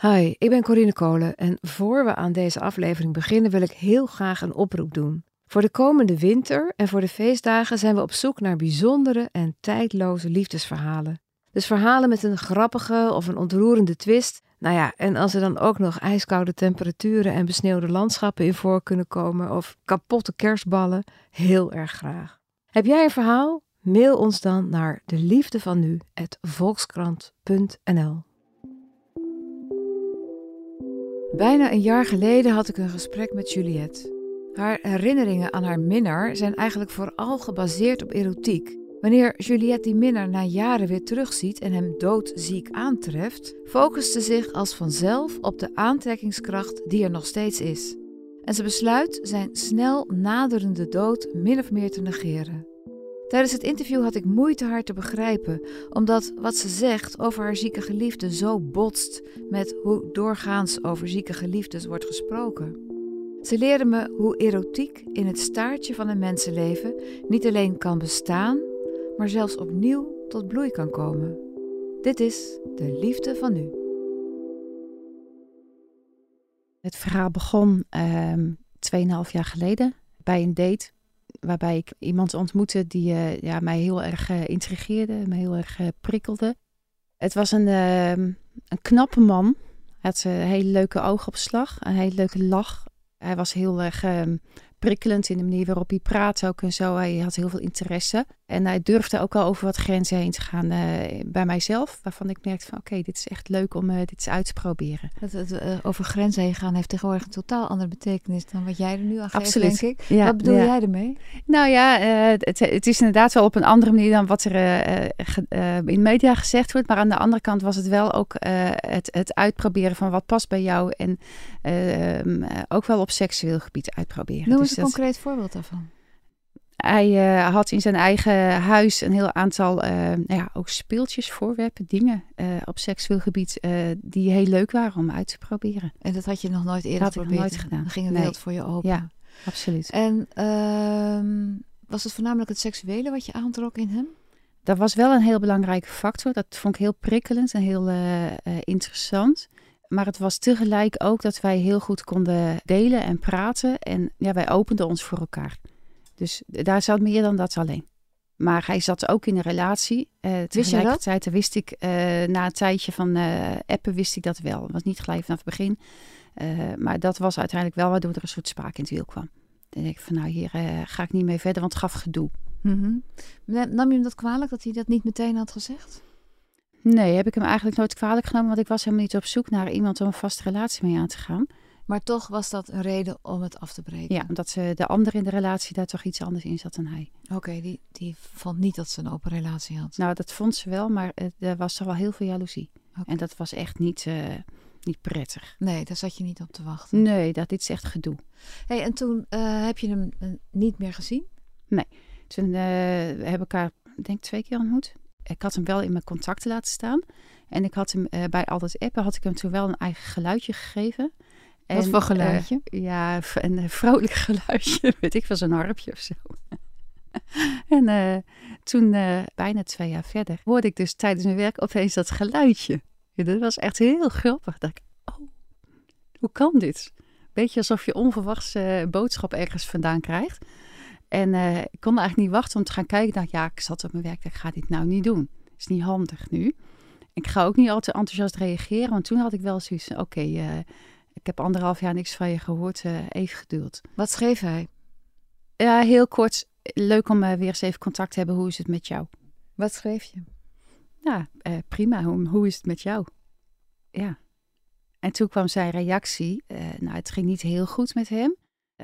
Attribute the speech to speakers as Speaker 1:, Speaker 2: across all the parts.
Speaker 1: Hi, ik ben Corine Kolen en voor we aan deze aflevering beginnen wil ik heel graag een oproep doen. Voor de komende winter en voor de feestdagen zijn we op zoek naar bijzondere en tijdloze liefdesverhalen. Dus verhalen met een grappige of een ontroerende twist. Nou ja, en als er dan ook nog ijskoude temperaturen en besneeuwde landschappen in voor kunnen komen of kapotte kerstballen, heel erg graag. Heb jij een verhaal? Mail ons dan naar de liefde van nu Bijna een jaar geleden had ik een gesprek met Juliette. Haar herinneringen aan haar minnaar zijn eigenlijk vooral gebaseerd op erotiek. Wanneer Juliette die minnaar na jaren weer terugziet en hem doodziek aantreft, focust ze zich als vanzelf op de aantrekkingskracht die er nog steeds is. En ze besluit zijn snel naderende dood min of meer te negeren. Tijdens het interview had ik moeite haar te begrijpen, omdat wat ze zegt over haar zieke geliefde zo botst met hoe doorgaans over zieke geliefdes wordt gesproken. Ze leerde me hoe erotiek in het staartje van een mensenleven niet alleen kan bestaan, maar zelfs opnieuw tot bloei kan komen. Dit is de liefde van nu.
Speaker 2: Het verhaal begon um, 2,5 jaar geleden bij een date waarbij ik iemand ontmoette die uh, ja, mij heel erg uh, intrigeerde, me heel erg uh, prikkelde. Het was een, ehm, een knappe man. Hij had een hele leuke oogopslag, een hele leuke lach. Hij was heel erg ehm, prikkelend in de manier waarop hij praatte ook en zo. Hij had heel veel interesse. En hij durfde ook al over wat grenzen heen te gaan uh, bij mijzelf. Waarvan ik merkte van oké, dit is echt leuk om uh, dit eens uit te proberen.
Speaker 1: Het, het uh, over grenzen heen gaan heeft tegenwoordig een totaal andere betekenis dan wat jij er nu aan geeft, Absoluut. denk ik. Ja, wat bedoel ja. jij ermee?
Speaker 2: Nou ja, het, het, is inderdaad wel op een andere manier dan wat er in de media gezegd wordt. Maar aan de andere kant was het wel ook het, het uitproberen van wat past bij jou. En ook wel op seksueel gebied uitproberen.
Speaker 1: Noem eens dus een concreet voorbeeld daarvan.
Speaker 2: Hij uh, had in zijn eigen huis een heel aantal uh, nou ja, ook speeltjes, voorwerpen, dingen uh, op seksueel gebied die heel leuk waren om uit te proberen.
Speaker 1: En dat had je nog nooit eerder
Speaker 2: dat
Speaker 1: geprobeerd?
Speaker 2: nooit gedaan.
Speaker 1: Dan ging een wereld voor je open.
Speaker 2: Ja, absoluut.
Speaker 1: En ehm, was het voornamelijk het seksuele wat je aantrok in hem?
Speaker 2: Dat was wel een heel belangrijke factor. Dat vond ik heel prikkelend en heel interessant. Maar het was tegelijk ook dat wij heel goed konden delen en praten. En ja, wij openden ons voor elkaar. Dus daar zat meer dan dat alleen. Maar hij zat ook in een relatie. Uh, tegelijkertijd wist ik, uh, na een tijdje van uh, appen wist ik dat wel. Het was niet gelijk vanaf het begin. maar dat was uiteindelijk wel waardoor er een soort spraak in het wiel kwam. Dan denk ik van nou, hier ga ik niet mee verder, want het gaf gedoe.
Speaker 1: Mm -hmm. Nam je hem dat kwalijk dat hij dat niet meteen had gezegd?
Speaker 2: Nee, heb ik hem eigenlijk nooit kwalijk genomen. Want ik was helemaal niet op zoek naar iemand om een vaste relatie mee aan te gaan.
Speaker 1: Maar toch was dat een reden om het af te breken?
Speaker 2: Ja, omdat ze, de andere in de relatie daar toch iets anders in zat dan hij.
Speaker 1: Oké, die, die vond niet dat ze een open relatie had?
Speaker 2: Nou, dat vond ze wel, maar er was toch wel heel veel jaloezie. Okay. En dat was echt niet, uh, niet prettig.
Speaker 1: Nee, daar zat je niet op te wachten?
Speaker 2: Nee, dat dit is echt gedoe.
Speaker 1: hey, en toen uh, heb je hem uh, niet meer gezien?
Speaker 2: Nee, toen hebben we elkaar, denk twee keer ontmoet. Ik had hem wel in mijn contacten laten staan. En ik had hem bij al dat appen, had ik hem toen wel een eigen geluidje gegeven.
Speaker 1: En, Wat voor geluidje?
Speaker 2: Uh, ja, een vrolijk geluidje, weet ik, van zo'n harpje of zo. en uh, toen, bijna twee jaar verder, hoorde ik dus tijdens mijn werk opeens dat geluidje. Ja, dat was echt heel grappig. Dat ik, oh, hoe kan dit? Beetje alsof je onverwachts boodschap ergens vandaan krijgt. En ik kon eigenlijk niet wachten om te gaan kijken. Ik dacht, ja, ik zat op mijn werk, ik ga dit nou niet doen. is niet handig nu. Ik ga ook niet al te enthousiast reageren, want toen had ik wel zoiets oké, okay, ik heb anderhalf jaar niks van je gehoord, uh, even geduld.
Speaker 1: Wat schreef hij?
Speaker 2: Ja, heel kort. Leuk om weer eens even contact te hebben. Hoe is het met jou?
Speaker 1: Wat schreef je?
Speaker 2: Ja, prima. Hoe, hoe, is het met jou? Ja. En toen kwam zijn reactie. nou, het ging niet heel goed met hem.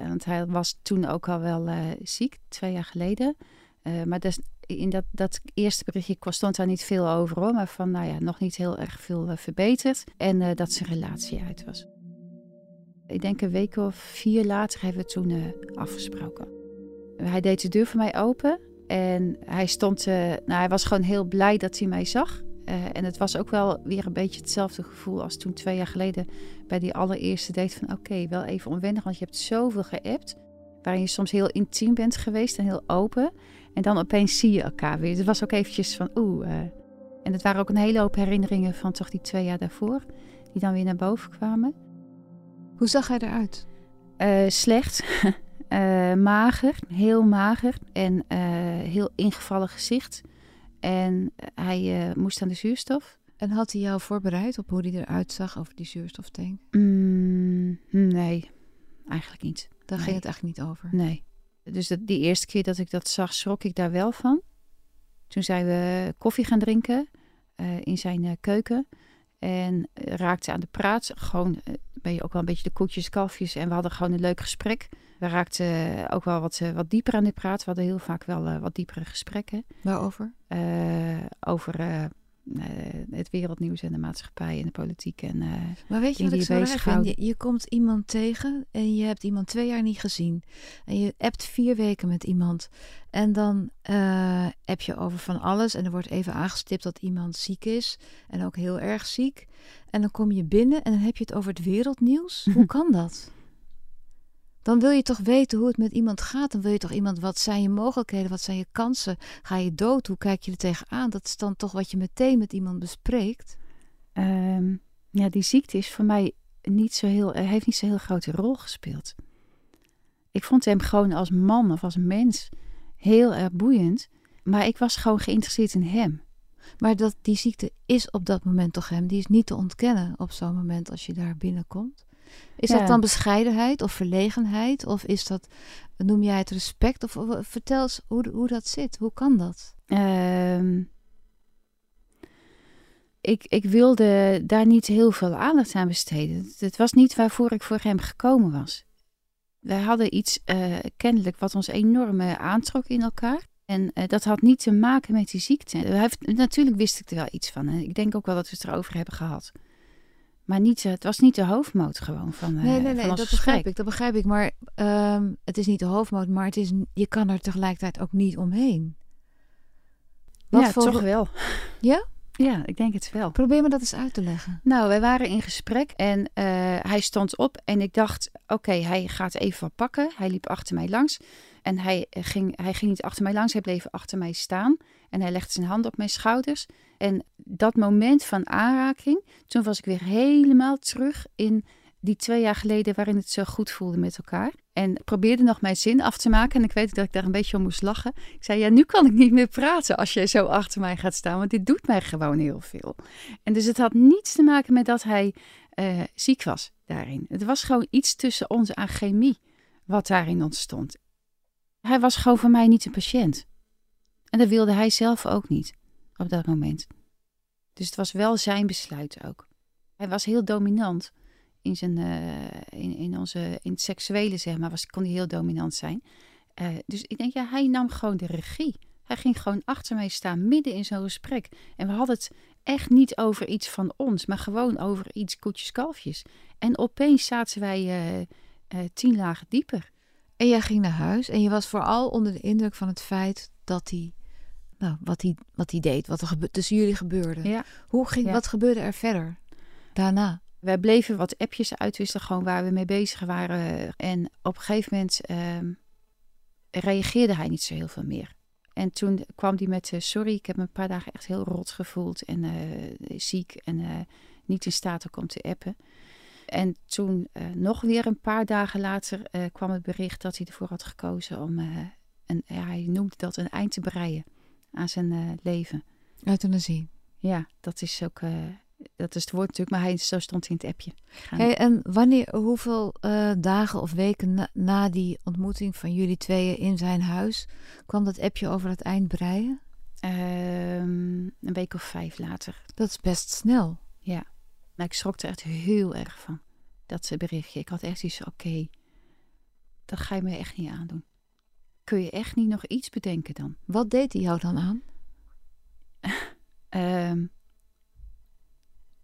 Speaker 2: Want hij was toen ook al wel ziek, twee jaar geleden. maar dus in dat, dat eerste berichtje stond daar niet veel over hoor. Maar van, nou ja, nog niet heel erg veel verbeterd. En dat zijn relatie uit was. Ik denk een week of vier later hebben we toen afgesproken. Hij deed de deur voor mij open en hij stond, nou, hij was gewoon heel blij dat hij mij zag. Uh, en het was ook wel weer een beetje hetzelfde gevoel als toen twee jaar geleden bij die allereerste date van oké, okay, wel even onwennig, want je hebt zoveel geappt. Waarin je soms heel intiem bent geweest en heel open. En dan opeens zie je elkaar weer. Het was ook eventjes van oeh. en het waren ook een hele hoop herinneringen van toch die twee jaar daarvoor die dan weer naar boven kwamen.
Speaker 1: Hoe zag hij eruit?
Speaker 2: Uh, slecht, mager, heel mager en heel ingevallen gezicht. En hij moest aan de zuurstof.
Speaker 1: En had hij jou voorbereid op hoe hij eruit zag over die zuurstoftank?
Speaker 2: Mm, nee, eigenlijk niet.
Speaker 1: Daar
Speaker 2: nee.
Speaker 1: ging het eigenlijk niet over?
Speaker 2: Nee. Dus dat, die eerste keer dat ik dat zag, schrok ik daar wel van. Toen zijn we koffie gaan drinken in zijn keuken. En raakte aan de praat. Gewoon ben je ook wel een beetje de koetjes, kalfjes. En we hadden gewoon een leuk gesprek. We raakten ook wel wat, wat dieper aan de praat. We hadden heel vaak wel uh, wat diepere gesprekken.
Speaker 1: Waarover?
Speaker 2: Uh, over uh, het wereldnieuws en de maatschappij en de politiek. En,
Speaker 1: maar weet je wat ik zo raar vind? Je, je, komt iemand tegen en je hebt iemand twee jaar niet gezien. En je hebt vier weken met iemand. En dan heb je over van alles. En er wordt even aangestipt dat iemand ziek is. En ook heel erg ziek. En dan kom je binnen en dan heb je het over het wereldnieuws. Hoe kan dat? Dan wil je toch weten hoe het met iemand gaat. Dan wil je toch iemand, wat zijn je mogelijkheden, wat zijn je kansen? Ga je dood? Hoe kijk je er tegenaan? Dat is dan toch wat je meteen met iemand bespreekt?
Speaker 2: Um, ja, die ziekte is voor mij niet zo heel, heeft niet zo'n heel grote rol gespeeld. Ik vond hem gewoon als man of als mens heel erg boeiend. Maar ik was gewoon geïnteresseerd in hem.
Speaker 1: Maar dat die ziekte is op dat moment toch hem. Die is niet te ontkennen op zo'n moment als je daar binnenkomt. Is ja. dat dan bescheidenheid of verlegenheid? Of is dat, noem jij het respect? Of, of vertel eens hoe, hoe dat zit. Hoe kan dat?
Speaker 2: Um, ik, ik wilde daar niet heel veel aandacht aan besteden. Het was niet waarvoor ik voor hem gekomen was. Wij hadden iets uh, kennelijk wat ons enorm aantrok in elkaar. En uh, dat had niet te maken met die ziekte. Heeft, natuurlijk wist ik er wel iets van. En ik denk ook wel dat we het erover hebben gehad. Maar niet, het was niet de hoofdmoot gewoon van. Uh,
Speaker 1: nee, nee, nee,
Speaker 2: van
Speaker 1: dat begrijp ik. Dat begrijp ik. Maar um, het is niet de hoofdmoot, maar het is, je kan er tegelijkertijd ook niet omheen.
Speaker 2: Wat ja, voor... toch wel.
Speaker 1: Ja?
Speaker 2: Ja, ik denk het wel.
Speaker 1: Probeer me dat eens uit te leggen.
Speaker 2: Nou, wij waren in gesprek en uh, hij stond op en ik dacht, oké, okay, hij gaat even wat pakken. Hij liep achter mij langs en hij ging, hij ging niet achter mij langs, hij bleef achter mij staan. En hij legde zijn hand op mijn schouders. En dat moment van aanraking, toen was ik weer helemaal terug in die twee jaar geleden waarin het zo goed voelde met elkaar. En probeerde nog mijn zin af te maken. En ik weet dat ik daar een beetje om moest lachen. Ik zei, ja, nu kan ik niet meer praten als jij zo achter mij gaat staan. Want dit doet mij gewoon heel veel. En dus het had niets te maken met dat hij uh, ziek was daarin. Het was gewoon iets tussen ons aan chemie wat daarin ontstond. Hij was gewoon voor mij niet een patiënt. En dat wilde hij zelf ook niet op dat moment. Dus het was wel zijn besluit ook. Hij was heel dominant in, zijn, uh, in, in, onze, in het seksuele, zeg maar, was, kon hij heel dominant zijn. Uh, dus ik denk, ja, hij nam gewoon de regie. Hij ging gewoon achter mij staan, midden in zo'n gesprek. En we hadden het echt niet over iets van ons, maar gewoon over iets koetjes-kalfjes. En opeens zaten wij uh, tien lagen dieper.
Speaker 1: En jij ging naar huis en je was vooral onder de indruk van het feit dat hij, nou, wat hij, wat hij deed, wat er tussen jullie gebeurde.
Speaker 2: Ja.
Speaker 1: Hoe ging,
Speaker 2: Ja.
Speaker 1: wat gebeurde er verder daarna?
Speaker 2: Wij bleven wat appjes uitwisselen, gewoon waar we mee bezig waren. En op een gegeven moment ehm, reageerde hij niet zo heel veel meer. En toen kwam hij met, eh, sorry, ik heb me een paar dagen echt heel rot gevoeld en eh, ziek en eh, niet in staat ook om te appen. En toen nog weer een paar dagen later kwam het bericht dat hij ervoor had gekozen om, een, ja, hij noemde dat een eind te breien aan zijn eh, leven.
Speaker 1: Euthanasie.
Speaker 2: Ja, dat is ook, eh, dat is het woord natuurlijk, maar hij, zo stond hij in het appje.
Speaker 1: Hey, en wanneer, hoeveel eh, dagen of weken na, na die ontmoeting van jullie tweeën in zijn huis kwam dat appje over het eind breien?
Speaker 2: Ehm, een week of vijf later.
Speaker 1: Dat is best snel.
Speaker 2: Nou, ik schrok er echt heel erg van. Dat berichtje. Ik had echt iets oké, dat ga je me echt niet aandoen. Kun je echt niet nog iets bedenken dan?
Speaker 1: Wat deed hij jou dan aan?
Speaker 2: Ehm,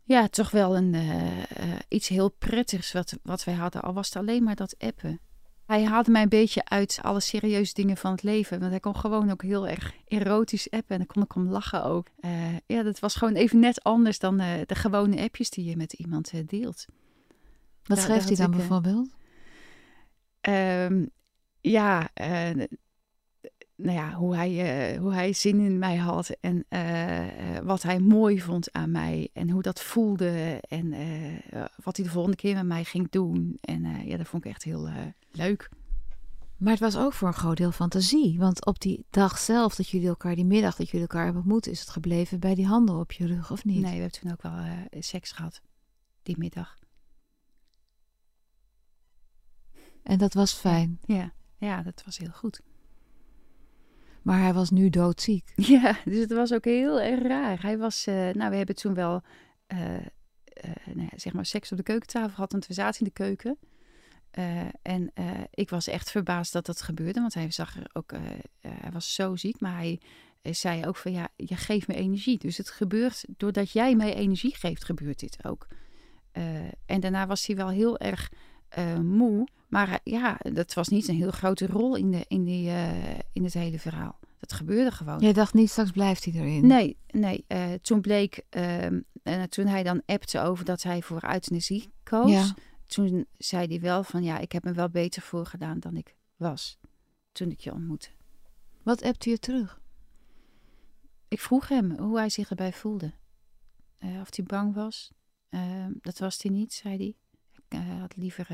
Speaker 2: ja, toch wel een, eh, eh, iets heel prettigs wat, wat wij hadden. Al was het alleen maar dat appen. Hij haalde mij een beetje uit alle serieuze dingen van het leven. Want hij kon gewoon ook heel erg erotisch appen. En dan kon ik om lachen ook. Eh, ja, dat was gewoon even net anders dan de gewone appjes die je met iemand deelt.
Speaker 1: Wat
Speaker 2: daar
Speaker 1: hij dan
Speaker 2: ik,
Speaker 1: bijvoorbeeld?
Speaker 2: Ehm, ja, eh, nou ja, hoe, hij, uh, hoe hij zin in mij had en uh, wat hij mooi vond aan mij en hoe dat voelde en wat hij de volgende keer met mij ging doen. En ja, dat vond ik echt heel leuk.
Speaker 1: Maar het was ook voor een groot deel fantasie. Want op die dag zelf dat jullie elkaar, die middag dat jullie elkaar hebben ontmoet, is het gebleven bij die handen op je rug, of niet?
Speaker 2: Nee, we hebben toen ook wel seks gehad, die middag.
Speaker 1: En dat was fijn?
Speaker 2: Ja, ja, dat was heel goed.
Speaker 1: Maar hij was nu doodziek.
Speaker 2: Ja, dus het was ook heel erg raar. Hij was, uh, nou, we hebben toen wel, uh, uh, nou zeg maar, seks op de keukentafel gehad, want we zaten in de keuken. en ik was echt verbaasd dat dat gebeurde, want hij zag er ook, hij was zo ziek, maar hij zei ook van ja, je geeft me energie. Dus het gebeurt, doordat jij mij energie geeft, gebeurt dit ook. en daarna was hij wel heel erg moe. Maar ja, dat was niet een heel grote rol in, de, in, die, in het hele verhaal. Dat gebeurde gewoon.
Speaker 1: Jij dacht niet, straks blijft hij erin?
Speaker 2: Nee, nee. Uh, toen bleek, uh, toen hij dan appte over dat hij voor euthanasie koos. Ja. Toen zei hij wel van, ja, ik heb me wel beter voorgedaan dan ik was. Toen ik je ontmoette.
Speaker 1: Wat appte je terug?
Speaker 2: Ik vroeg hem hoe hij zich erbij voelde. Of hij bang was. Ehm, dat was hij niet, zei hij. Ik had liever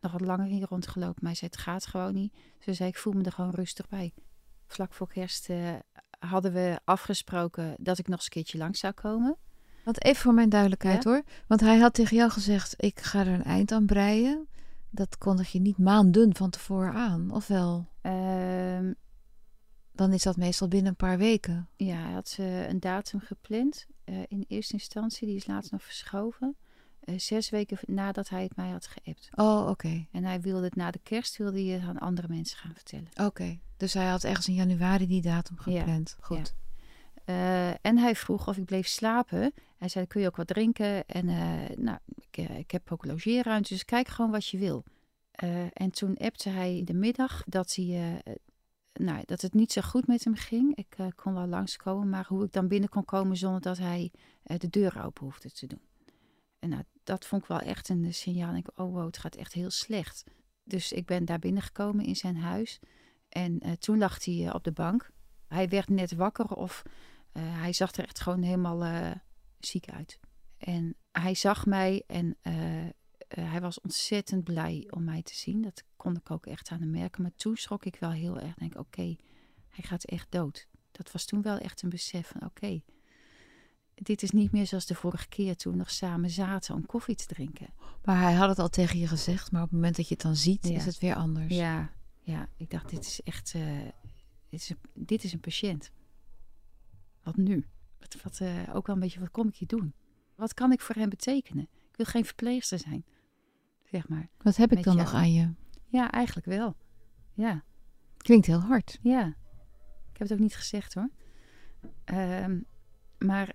Speaker 2: nog wat langer hier rondgelopen. Maar hij zei, het gaat gewoon niet. Ze zei, ik voel me er gewoon rustig bij vlak voor kerst uh, hadden we afgesproken dat ik nog eens een keertje langs zou komen.
Speaker 1: Want even voor mijn duidelijkheid hoor. Want hij had tegen jou gezegd: ik ga er een eind aan breien. Dat kondig je niet maanden van tevoren aan, of wel?
Speaker 2: Uh,
Speaker 1: Dan is dat meestal binnen een paar weken.
Speaker 2: Ja, hij had uh, een datum gepland. Uh, in eerste instantie, die is laatst nog verschoven. Zes weken nadat hij het mij had geappt.
Speaker 1: Oh, oké.
Speaker 2: En hij wilde het na de kerst wilde hij het aan andere mensen gaan vertellen.
Speaker 1: Oké. Dus hij had ergens in januari die datum gepland. Ja, Goed.
Speaker 2: Uh, en hij vroeg of ik bleef slapen. Hij zei, kun je ook wat drinken? En uh, nou, ik, ik, heb ook logeerruimte, dus kijk gewoon wat je wil. en toen appte hij in de middag dat, hij, nou, dat het niet zo goed met hem ging. Ik kon wel langskomen, maar hoe ik dan binnen kon komen zonder dat hij de deur open hoefde te doen. En nou, dat vond ik wel echt een signaal. Ik, oh wow, het gaat echt heel slecht. Dus ik ben daar binnengekomen in zijn huis. En uh, toen lag hij uh, op de bank. Hij werd net wakker of uh, hij zag er echt gewoon helemaal ziek uit. En hij zag mij en hij was ontzettend blij om mij te zien. Dat kon ik ook echt aan hem merken. Maar toen schrok ik wel heel erg. Denk, oké, hij gaat echt dood. Dat was toen wel echt een besef van, oké, dit is niet meer zoals de vorige keer toen we nog samen zaten om koffie te drinken.
Speaker 1: Maar hij had het al tegen je gezegd, maar op het moment dat je het dan ziet, ja. is het weer anders.
Speaker 2: Ja, ja, ik dacht, dit is echt, uh, dit, is een, dit is een patiënt. Wat nu? Wat, wat uh, ook wel een beetje, wat kom ik hier doen? Wat kan ik voor hem betekenen? Ik wil geen verpleegster zijn, zeg maar.
Speaker 1: Wat heb ik dan nog aan je?
Speaker 2: Ja, eigenlijk wel. Ja.
Speaker 1: Klinkt heel hard.
Speaker 2: Ja. Ik heb het ook niet gezegd hoor. Um, maar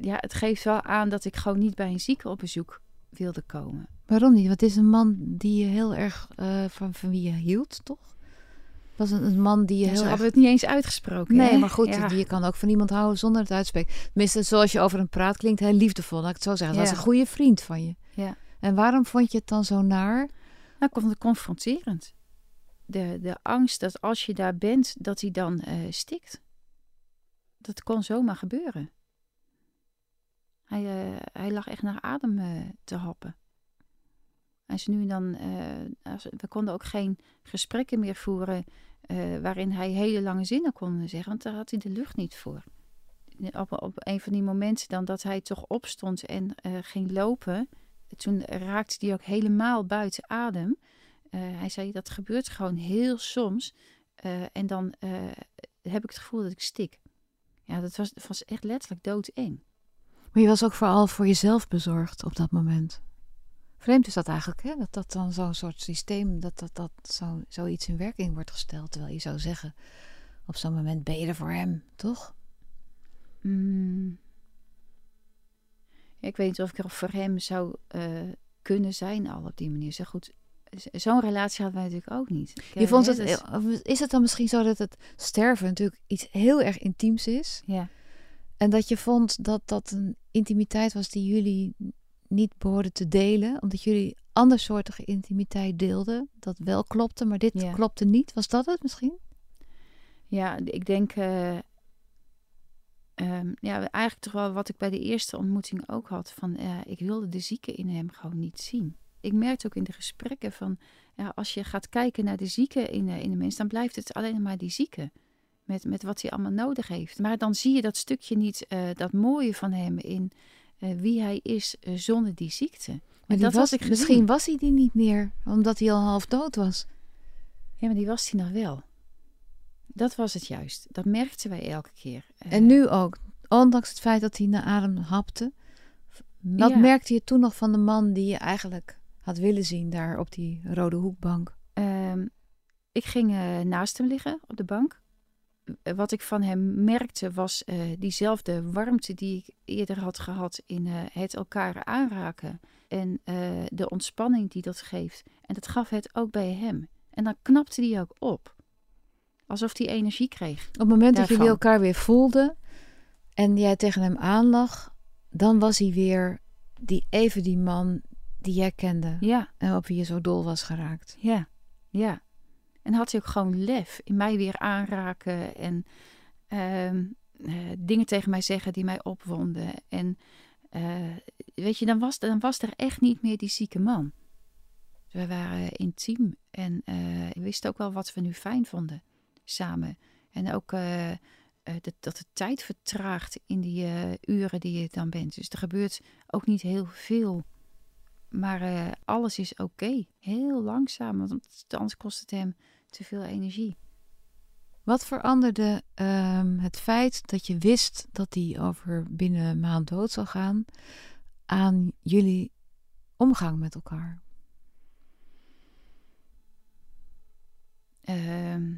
Speaker 2: ja, het geeft wel aan dat ik gewoon niet bij een zieke op bezoek wilde komen.
Speaker 1: Waarom niet? Want het is een man die je heel erg uh, van, van wie je hield, toch? Was een, een man die je
Speaker 2: ja,
Speaker 1: heel erg...
Speaker 2: hadden het niet eens uitgesproken.
Speaker 1: Nee,
Speaker 2: hè?
Speaker 1: maar goed,
Speaker 2: Ja.
Speaker 1: die, je kan ook van iemand houden zonder het uitspreken. Tenminste, zoals je over hem praat, klinkt hij liefdevol. Laat ik het zo zeggen. Het
Speaker 2: Ja.
Speaker 1: was een goede vriend van je.
Speaker 2: Ja.
Speaker 1: En waarom vond je het dan zo naar?
Speaker 2: Nou, ik vond het confronterend. De, de angst dat als je daar bent, dat hij dan eh, stikt. Dat kon zomaar gebeuren. Hij, eh, hij lag echt naar adem eh, te happen. En ze nu dan, eh, we konden ook geen gesprekken meer voeren waarin hij hele lange zinnen kon zeggen, want daar had hij de lucht niet voor. Op, op een van die momenten dan dat hij toch opstond en ging lopen, toen raakte hij ook helemaal buiten adem. Hij zei, dat gebeurt gewoon heel soms. En dan heb ik het gevoel dat ik stik. Ja, was, dat was echt letterlijk doodeng.
Speaker 1: Maar je was ook vooral voor jezelf bezorgd op dat moment. Vreemd is dat eigenlijk, hè? Dat dat dan zo'n soort systeem, dat dat, dat zo, zoiets in werking wordt gesteld. Terwijl je zou zeggen, op zo'n moment ben je er voor hem, toch?
Speaker 2: Mm. Ja, ik weet niet of ik er voor hem zou eh, kunnen zijn al op die manier. Zo goed, zo'n relatie hadden wij natuurlijk ook niet. Ik,
Speaker 1: Je
Speaker 2: eh,
Speaker 1: vond het, of is het dan misschien zo dat het sterven natuurlijk iets heel erg intiems is?
Speaker 2: ja.
Speaker 1: En dat je vond dat dat een intimiteit was die jullie niet behoorden te delen, omdat jullie andersoortige intimiteit deelden, dat wel klopte, maar dit
Speaker 2: Ja.
Speaker 1: klopte niet. Was dat het misschien?
Speaker 2: Ja, ik denk. eh, ehm, ja, eigenlijk toch wel wat ik bij de eerste ontmoeting ook had. Van, eh, ik wilde de zieke in hem gewoon niet zien. Ik merkte ook in de gesprekken van. Ja, als je gaat kijken naar de zieke in, de- in de mens, dan blijft het alleen maar die zieke. Met, met wat hij allemaal nodig heeft. Maar dan zie je dat stukje niet, eh, dat mooie van hem in eh, wie hij is eh, zonder die ziekte.
Speaker 1: Maar
Speaker 2: En
Speaker 1: die
Speaker 2: dat
Speaker 1: was,
Speaker 2: ik
Speaker 1: misschien was hij die niet meer, omdat hij al half dood was.
Speaker 2: Ja, maar die was hij nog wel. Dat was het juist. Dat merkten wij elke keer.
Speaker 1: En nu ook, ondanks het feit dat hij naar adem hapte. Wat
Speaker 2: Ja.
Speaker 1: merkte je toen nog van de man die je eigenlijk had willen zien daar op die rode hoekbank?
Speaker 2: Ehm, ik ging naast hem liggen op de bank. Wat ik van hem merkte was eh, diezelfde warmte die ik eerder had gehad in eh, het elkaar aanraken. En eh, de ontspanning die dat geeft. En dat gaf het ook bij hem. En dan knapte die ook op. Alsof hij energie kreeg.
Speaker 1: Op het moment dat jullie
Speaker 2: Daarvan.
Speaker 1: elkaar weer voelden en jij tegen hem aanlag, dan was hij weer die, even die man die jij kende
Speaker 2: Ja,
Speaker 1: en op wie je zo dol was geraakt.
Speaker 2: ja, ja. En had hij ook gewoon lef in mij weer aanraken en ehm, eh, dingen tegen mij zeggen die mij opwonden. En eh, weet je, dan was, dan was er echt niet meer die zieke man. We waren intiem en eh, we wisten ook wel wat we nu fijn vonden samen. En ook eh, eh, dat, dat de tijd vertraagt in die eh, uren die je dan bent. Dus er gebeurt ook niet heel veel. Maar eh, alles is oké. Heel langzaam, want anders kost het hem te veel energie.
Speaker 1: Wat veranderde ehm, het feit dat je wist dat hij over binnen een maand dood zou gaan aan jullie omgang met elkaar?
Speaker 2: Ehm,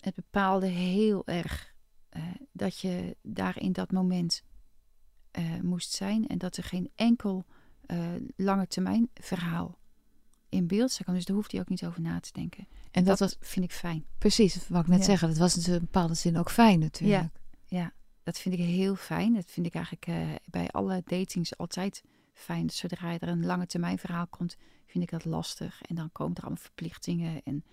Speaker 2: het bepaalde heel erg eh, dat je daar in dat moment eh, moest zijn en dat er geen enkel eh, lange termijn verhaal in beeld zou komen. Dus daar hoeft hij ook niet over na te denken.
Speaker 1: En dat,
Speaker 2: dat
Speaker 1: was
Speaker 2: vind ik fijn.
Speaker 1: precies, wou ik net
Speaker 2: Ja.
Speaker 1: zeggen, dat was in een bepaalde zin ook fijn natuurlijk.
Speaker 2: Dat vind ik heel fijn. Dat vind ik eigenlijk eh, bij alle datings altijd fijn. Zodra er een lange termijn verhaal komt, vind ik dat lastig. En dan komen er allemaal verplichtingen. En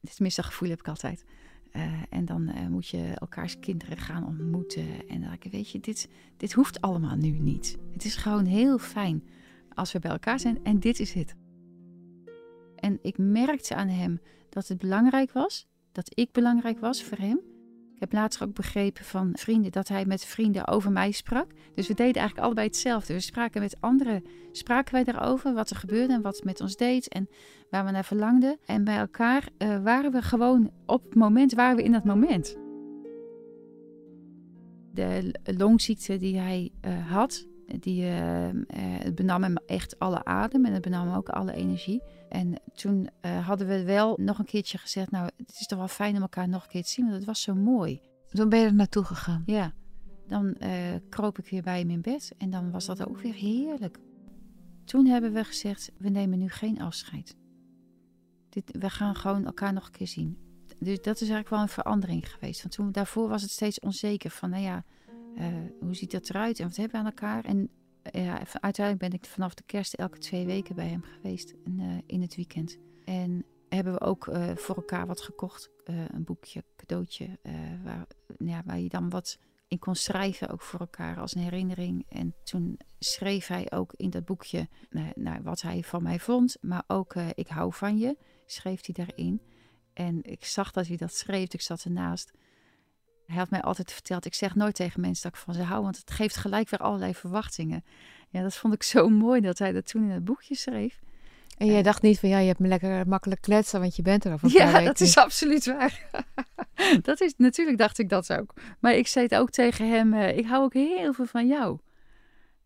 Speaker 2: tenminste, dat gevoel heb ik altijd. Eh, en dan eh, moet je elkaars kinderen gaan ontmoeten. En dan denk ik, weet je, dit, dit hoeft allemaal nu niet. Het is gewoon heel fijn als we bij elkaar zijn. En dit is het. En ik merkte aan hem dat het belangrijk was. Dat ik belangrijk was voor hem. Ik heb later ook begrepen van vrienden dat hij met vrienden over mij sprak. Dus we deden eigenlijk allebei hetzelfde. We spraken met anderen, spraken wij daarover wat er gebeurde en wat het met ons deed en waar we naar verlangden. En bij elkaar eh, waren we gewoon op het moment, waren we in dat moment. De longziekte die hij eh, had, die eh, eh, het benam hem echt alle adem en het benam hem ook alle energie. En toen eh, hadden we wel nog een keertje gezegd, nou het is toch wel fijn om elkaar nog een keer te zien, want het was zo mooi.
Speaker 1: Toen ben je er naartoe gegaan.
Speaker 2: Ja, dan eh, kroop ik weer bij hem in bed en dan was dat ook weer heerlijk. Toen hebben we gezegd, we nemen nu geen afscheid. Dit, we gaan gewoon elkaar nog een keer zien. Dus dat is eigenlijk wel een verandering geweest. Want toen, daarvoor was het steeds onzeker van, nou ja, eh, hoe ziet dat eruit en wat hebben we aan elkaar? En eh, ja, uiteindelijk ben ik vanaf de kerst elke twee weken bij hem geweest in, eh, in het weekend. En hebben we ook voor elkaar wat gekocht. Een boekje, cadeautje, waar, ja, waar je dan wat in kon schrijven, ook voor elkaar als een herinnering. En toen schreef hij ook in dat boekje nou, nou, wat hij van mij vond, maar ook ik hou van je, schreef hij daarin. En ik zag dat hij dat schreef, ik zat ernaast. Hij had mij altijd verteld, ik zeg nooit tegen mensen dat ik van ze hou, want het geeft gelijk weer allerlei verwachtingen. Ja, dat vond ik zo mooi dat hij dat toen in het boekje schreef.
Speaker 1: En jij dacht niet van ja, je hebt me lekker makkelijk kletsen, want je bent er over een
Speaker 2: Ja, dat is absoluut waar. dat is, natuurlijk dacht ik dat ook. Maar ik zei het ook tegen hem, eh, ik hou ook heel veel van jou.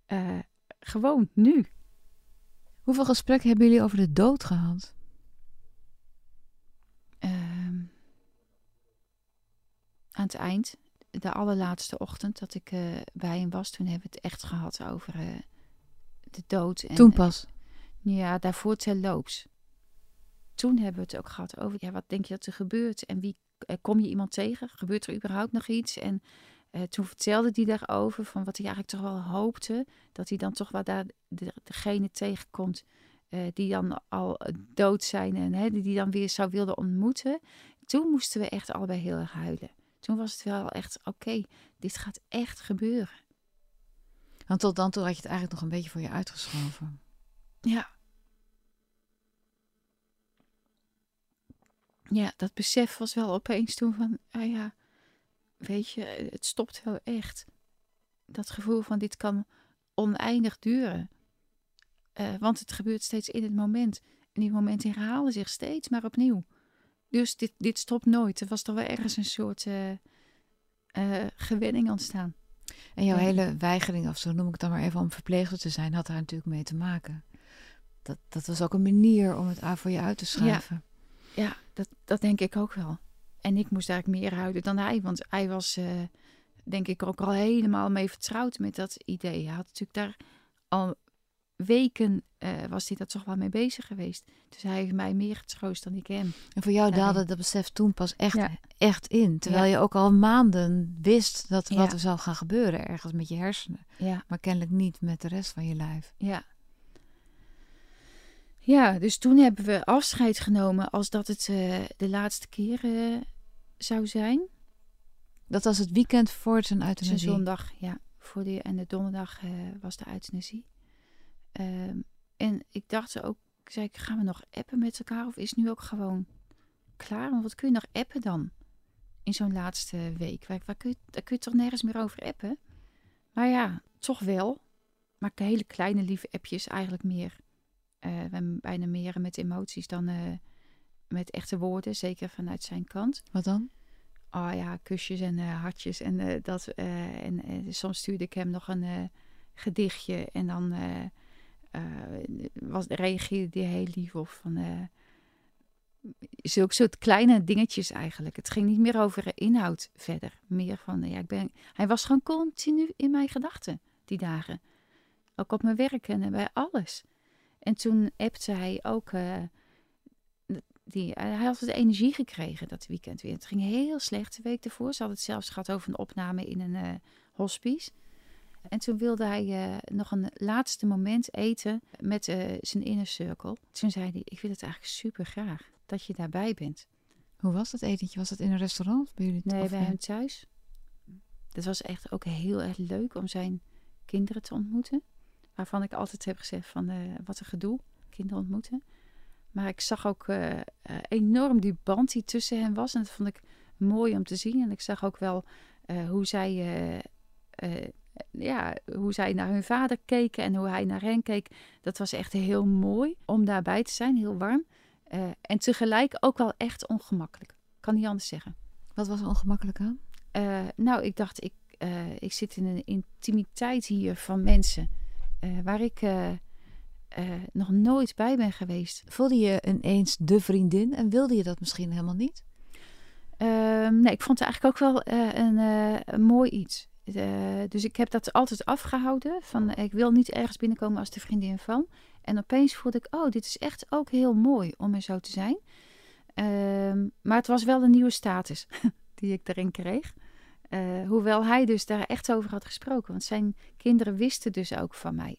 Speaker 2: Eh, gewoon nu.
Speaker 1: Hoeveel gesprekken hebben jullie over de dood gehad?
Speaker 2: Ehm, aan het eind, de allerlaatste ochtend dat ik eh, bij hem was, toen hebben we het echt gehad over eh, de dood. En,
Speaker 1: Toen pas.
Speaker 2: Ja, daarvoor terloops. Toen hebben we het ook gehad over, ja, wat denk je dat er gebeurt? En wie eh, kom je iemand tegen? Gebeurt er überhaupt nog iets? En eh, toen vertelde hij daarover, van wat hij eigenlijk toch wel hoopte, dat hij dan toch wel daar de, degene tegenkomt eh, die dan al dood zijn en hè, die dan weer zou willen ontmoeten. Toen moesten we echt allebei heel erg huilen. Toen was het wel echt, oké, dit gaat echt gebeuren.
Speaker 1: Want tot dan toe had je het eigenlijk nog een beetje voor je uitgeschoven.
Speaker 2: Ja. Ja, dat besef was wel opeens toen van, ah ja, weet je, het stopt wel echt. Dat gevoel van dit kan oneindig duren. Uh, want het gebeurt steeds in het moment. En die momenten herhalen zich steeds maar opnieuw. Dus dit, dit stopt nooit. Er was toch wel ergens een soort uh, uh, gewenning ontstaan.
Speaker 1: En jouw hele weigering, of zo noem ik het dan maar even, om verpleegster te zijn, had daar natuurlijk mee te maken. Dat, dat was ook een manier om het voor je uit te schrijven.
Speaker 2: Ja, ja dat, dat denk ik ook wel. En ik moest eigenlijk meer houden dan hij, want hij was, uh, denk ik, ook al helemaal mee vertrouwd met dat idee. Hij had natuurlijk daar al weken uh, was hij dat toch wel mee bezig geweest. Dus hij heeft mij meer getroost dan ik hem.
Speaker 1: En voor jou daalde dat besef toen pas echt, echt in. Terwijl je ook al maanden wist dat wat er zou gaan gebeuren ergens met je hersenen. Maar kennelijk niet met de rest van je lijf.
Speaker 2: Ja. Ja, dus toen hebben we afscheid genomen als dat het uh, de laatste keer uh, zou zijn.
Speaker 1: Dat was het weekend voor zijn euthanasie?
Speaker 2: Zijn zondag, ja. Voor die, en de donderdag was de euthanasie. Um, en ik dacht ook, zei ik, gaan we nog appen met elkaar of is nu ook gewoon klaar? Want wat kun je nog appen dan in zo'n laatste week? Waar, waar kun je, daar kun je toch nergens meer over appen? Maar ja, toch wel. Maar hele kleine lieve appjes eigenlijk meer. Uh, bijna meer met emoties dan uh, met echte woorden, zeker vanuit zijn kant.
Speaker 1: Wat dan?
Speaker 2: Oh ja, kusjes en uh, hartjes en dat. en soms stuurde ik hem nog een gedichtje en dan uh, was, reageerde die heel lief of van uh, zulke soort kleine dingetjes eigenlijk. Het ging niet meer over inhoud verder. Meer van, ja, ik ben, hij was gewoon continu in mijn gedachten die dagen. Ook op mijn werk en bij alles. En toen appte hij ook, uh, die, hij had wat energie gekregen dat weekend weer. Het ging heel slecht de week ervoor. Ze had het zelfs gehad over een opname in een hospice. En toen wilde hij uh, nog een laatste moment eten met uh, zijn inner circle. Toen zei hij, ik wil het eigenlijk super graag dat je daarbij bent.
Speaker 1: Hoe was dat etentje? Was dat in een restaurant bij jullie?
Speaker 2: Nee, bij hem thuis. Dat was echt ook heel erg leuk om zijn kinderen te ontmoeten. Waarvan ik altijd heb gezegd van uh, wat een gedoe, kinderen ontmoeten. Maar ik zag ook enorm die band die tussen hen was. En dat vond ik mooi om te zien. En ik zag ook wel hoe zij ja, hoe zij naar hun vader keken en hoe hij naar hen keek, dat was echt heel mooi om daarbij te zijn, heel warm. Uh, en tegelijk ook wel echt ongemakkelijk. Kan niet anders zeggen.
Speaker 1: Wat was ongemakkelijk aan?
Speaker 2: Uh, nou, ik dacht, ik, uh, ik zit in een intimiteit hier van mensen waar ik nog nooit bij ben geweest.
Speaker 1: Voelde je ineens de vriendin en wilde je dat misschien helemaal niet?
Speaker 2: Ehm, nee, ik vond het eigenlijk ook wel een, een mooi iets. Uh, dus ik heb dat altijd afgehouden. Van ik wil niet ergens binnenkomen als de vriendin van. En opeens voelde ik, oh, dit is echt ook heel mooi om er zo te zijn. Uh, maar het was wel een nieuwe status die ik daarin kreeg. Uh, hoewel hij dus daar echt over had gesproken. Want zijn kinderen wisten dus ook van mij.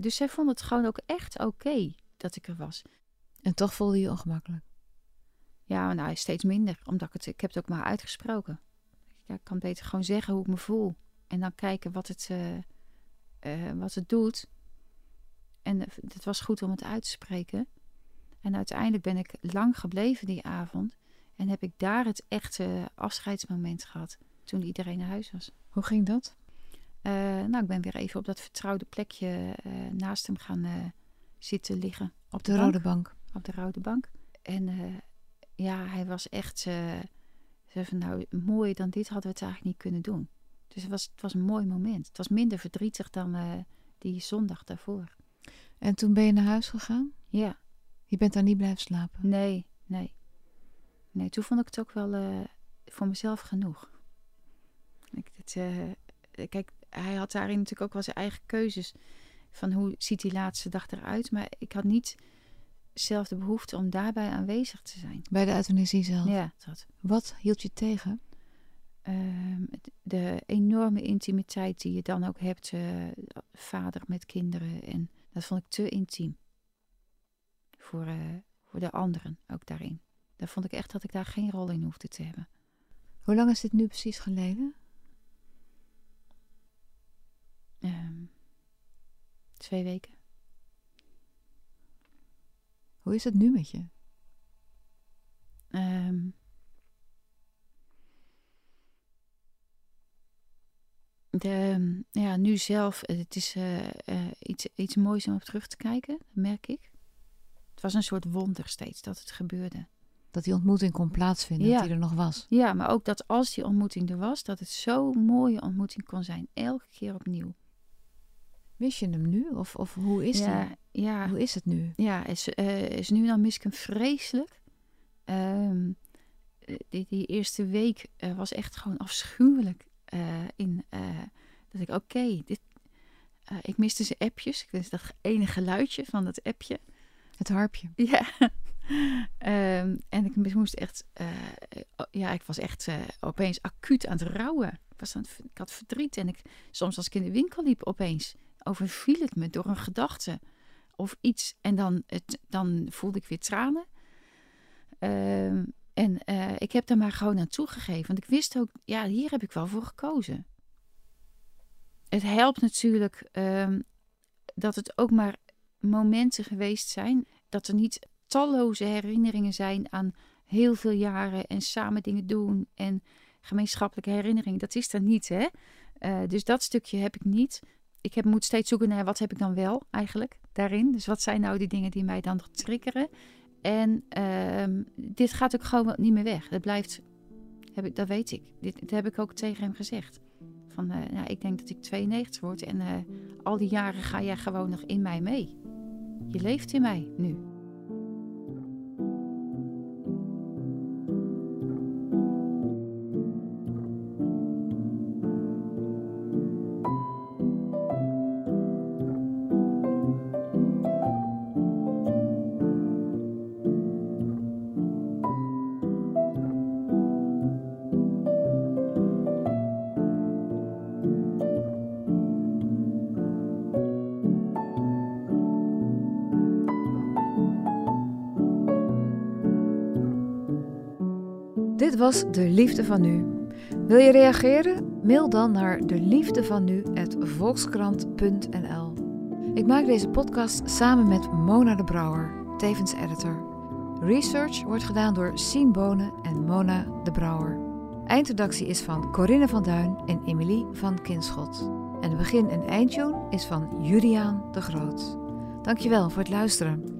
Speaker 2: Dus zij vonden het gewoon ook echt oké dat ik er was.
Speaker 1: En toch voelde je je ongemakkelijk?
Speaker 2: Ja, nou, steeds minder. Omdat ik het, ik heb het ook maar uitgesproken ja, ik kan beter gewoon zeggen hoe ik me voel. En dan kijken wat het, uh, uh, wat het doet. En het was goed om het uit te spreken. En uiteindelijk ben ik lang gebleven die avond. En heb ik daar het echte afscheidsmoment gehad. Toen iedereen naar huis was.
Speaker 1: Hoe ging dat?
Speaker 2: Uh, nou, ik ben weer even op dat vertrouwde plekje naast hem gaan zitten liggen.
Speaker 1: Op de, de rode bank.
Speaker 2: Op de rode bank. En ja, hij was echt zei van nou, mooier dan dit hadden we het eigenlijk niet kunnen doen. Dus het was, het was een mooi moment. Het was minder verdrietig dan uh, die zondag daarvoor.
Speaker 1: En toen ben je naar huis gegaan?
Speaker 2: Ja.
Speaker 1: Je bent daar niet blijven slapen?
Speaker 2: Nee, nee. Nee, toen vond ik het ook wel uh, voor mezelf genoeg. Ik, uh, kijk, hij had daarin natuurlijk ook wel zijn eigen keuzes. Van hoe ziet die laatste dag eruit. Maar ik had niet zelf de behoefte om daarbij aanwezig te zijn.
Speaker 1: Bij de euthanasie zelf?
Speaker 2: Ja, dat.
Speaker 1: Wat hield je tegen?
Speaker 2: Uh, de enorme intimiteit die je dan ook hebt, uh, vader met kinderen. En dat vond ik te intiem. voor, eh, voor de anderen ook daarin. Daar vond ik echt dat ik daar geen rol in hoefde te hebben.
Speaker 1: Hoe lang is dit nu precies geleden?
Speaker 2: Ehm, twee weken.
Speaker 1: Hoe is het nu met je?
Speaker 2: Ehm, de, ja, nu zelf, eh, het is eh, iets, iets moois om op terug te kijken, merk ik. Het was een soort wonder steeds dat het gebeurde.
Speaker 1: Dat die ontmoeting kon plaatsvinden,
Speaker 2: Ja.
Speaker 1: dat die er nog was.
Speaker 2: Ja, maar ook dat als die ontmoeting er was, dat het zo'n mooie ontmoeting kon zijn. Elke keer opnieuw.
Speaker 1: Mis je hem nu? Of, of hoe is
Speaker 2: ja? Ja,
Speaker 1: Hoe is het nu?
Speaker 2: ja, is, eh, is nu dan mis ik hem vreselijk. Eh, die, die eerste week eh, was echt gewoon afschuwelijk. in, dat ik, oké, dit. ik miste zijn appjes. Ik wist dat ene geluidje van dat appje.
Speaker 1: Het harpje.
Speaker 2: Ja. Ehm, en ik moest echt, ja, ik was echt opeens acuut aan het rouwen. Ik, was aan het, ik had verdriet en ik, soms als ik in de winkel liep, opeens overviel het me door een gedachte of iets. En dan, het, dan voelde ik weer tranen. Ehm, en eh, ik heb daar maar gewoon aan toegegeven. Want ik wist ook, ja, hier heb ik wel voor gekozen. Het helpt natuurlijk ehm, dat het ook maar momenten geweest zijn. Dat er niet talloze herinneringen zijn aan heel veel jaren en samen dingen doen en gemeenschappelijke herinneringen. Dat is er niet, hè? Eh, dus dat stukje heb ik niet. Ik heb, moet steeds zoeken naar wat heb ik dan wel eigenlijk daarin. Dus wat zijn nou die dingen die mij dan triggeren? En ehm, dit gaat ook gewoon niet meer weg. Dat blijft, heb ik, dat weet ik. Dit, dit heb ik ook tegen hem gezegd. Van, eh, nou, ik denk dat ik 92 word en eh, al die jaren ga jij gewoon nog in mij mee. Je leeft in mij nu.
Speaker 1: Dit was De Liefde van Nu. Wil je reageren? Mail dan naar deliefdevanu@volkskrant.nl. Ik maak deze podcast samen met Mona de Brouwer, tevens editor. Research wordt gedaan door Sien Bonen en Mona de Brouwer. Eindredactie is van Corinne van Duin en Emilie van Kinschot. En begin- en eindtune is van Juliaan de Groot. Dankjewel voor het luisteren.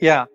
Speaker 3: ja,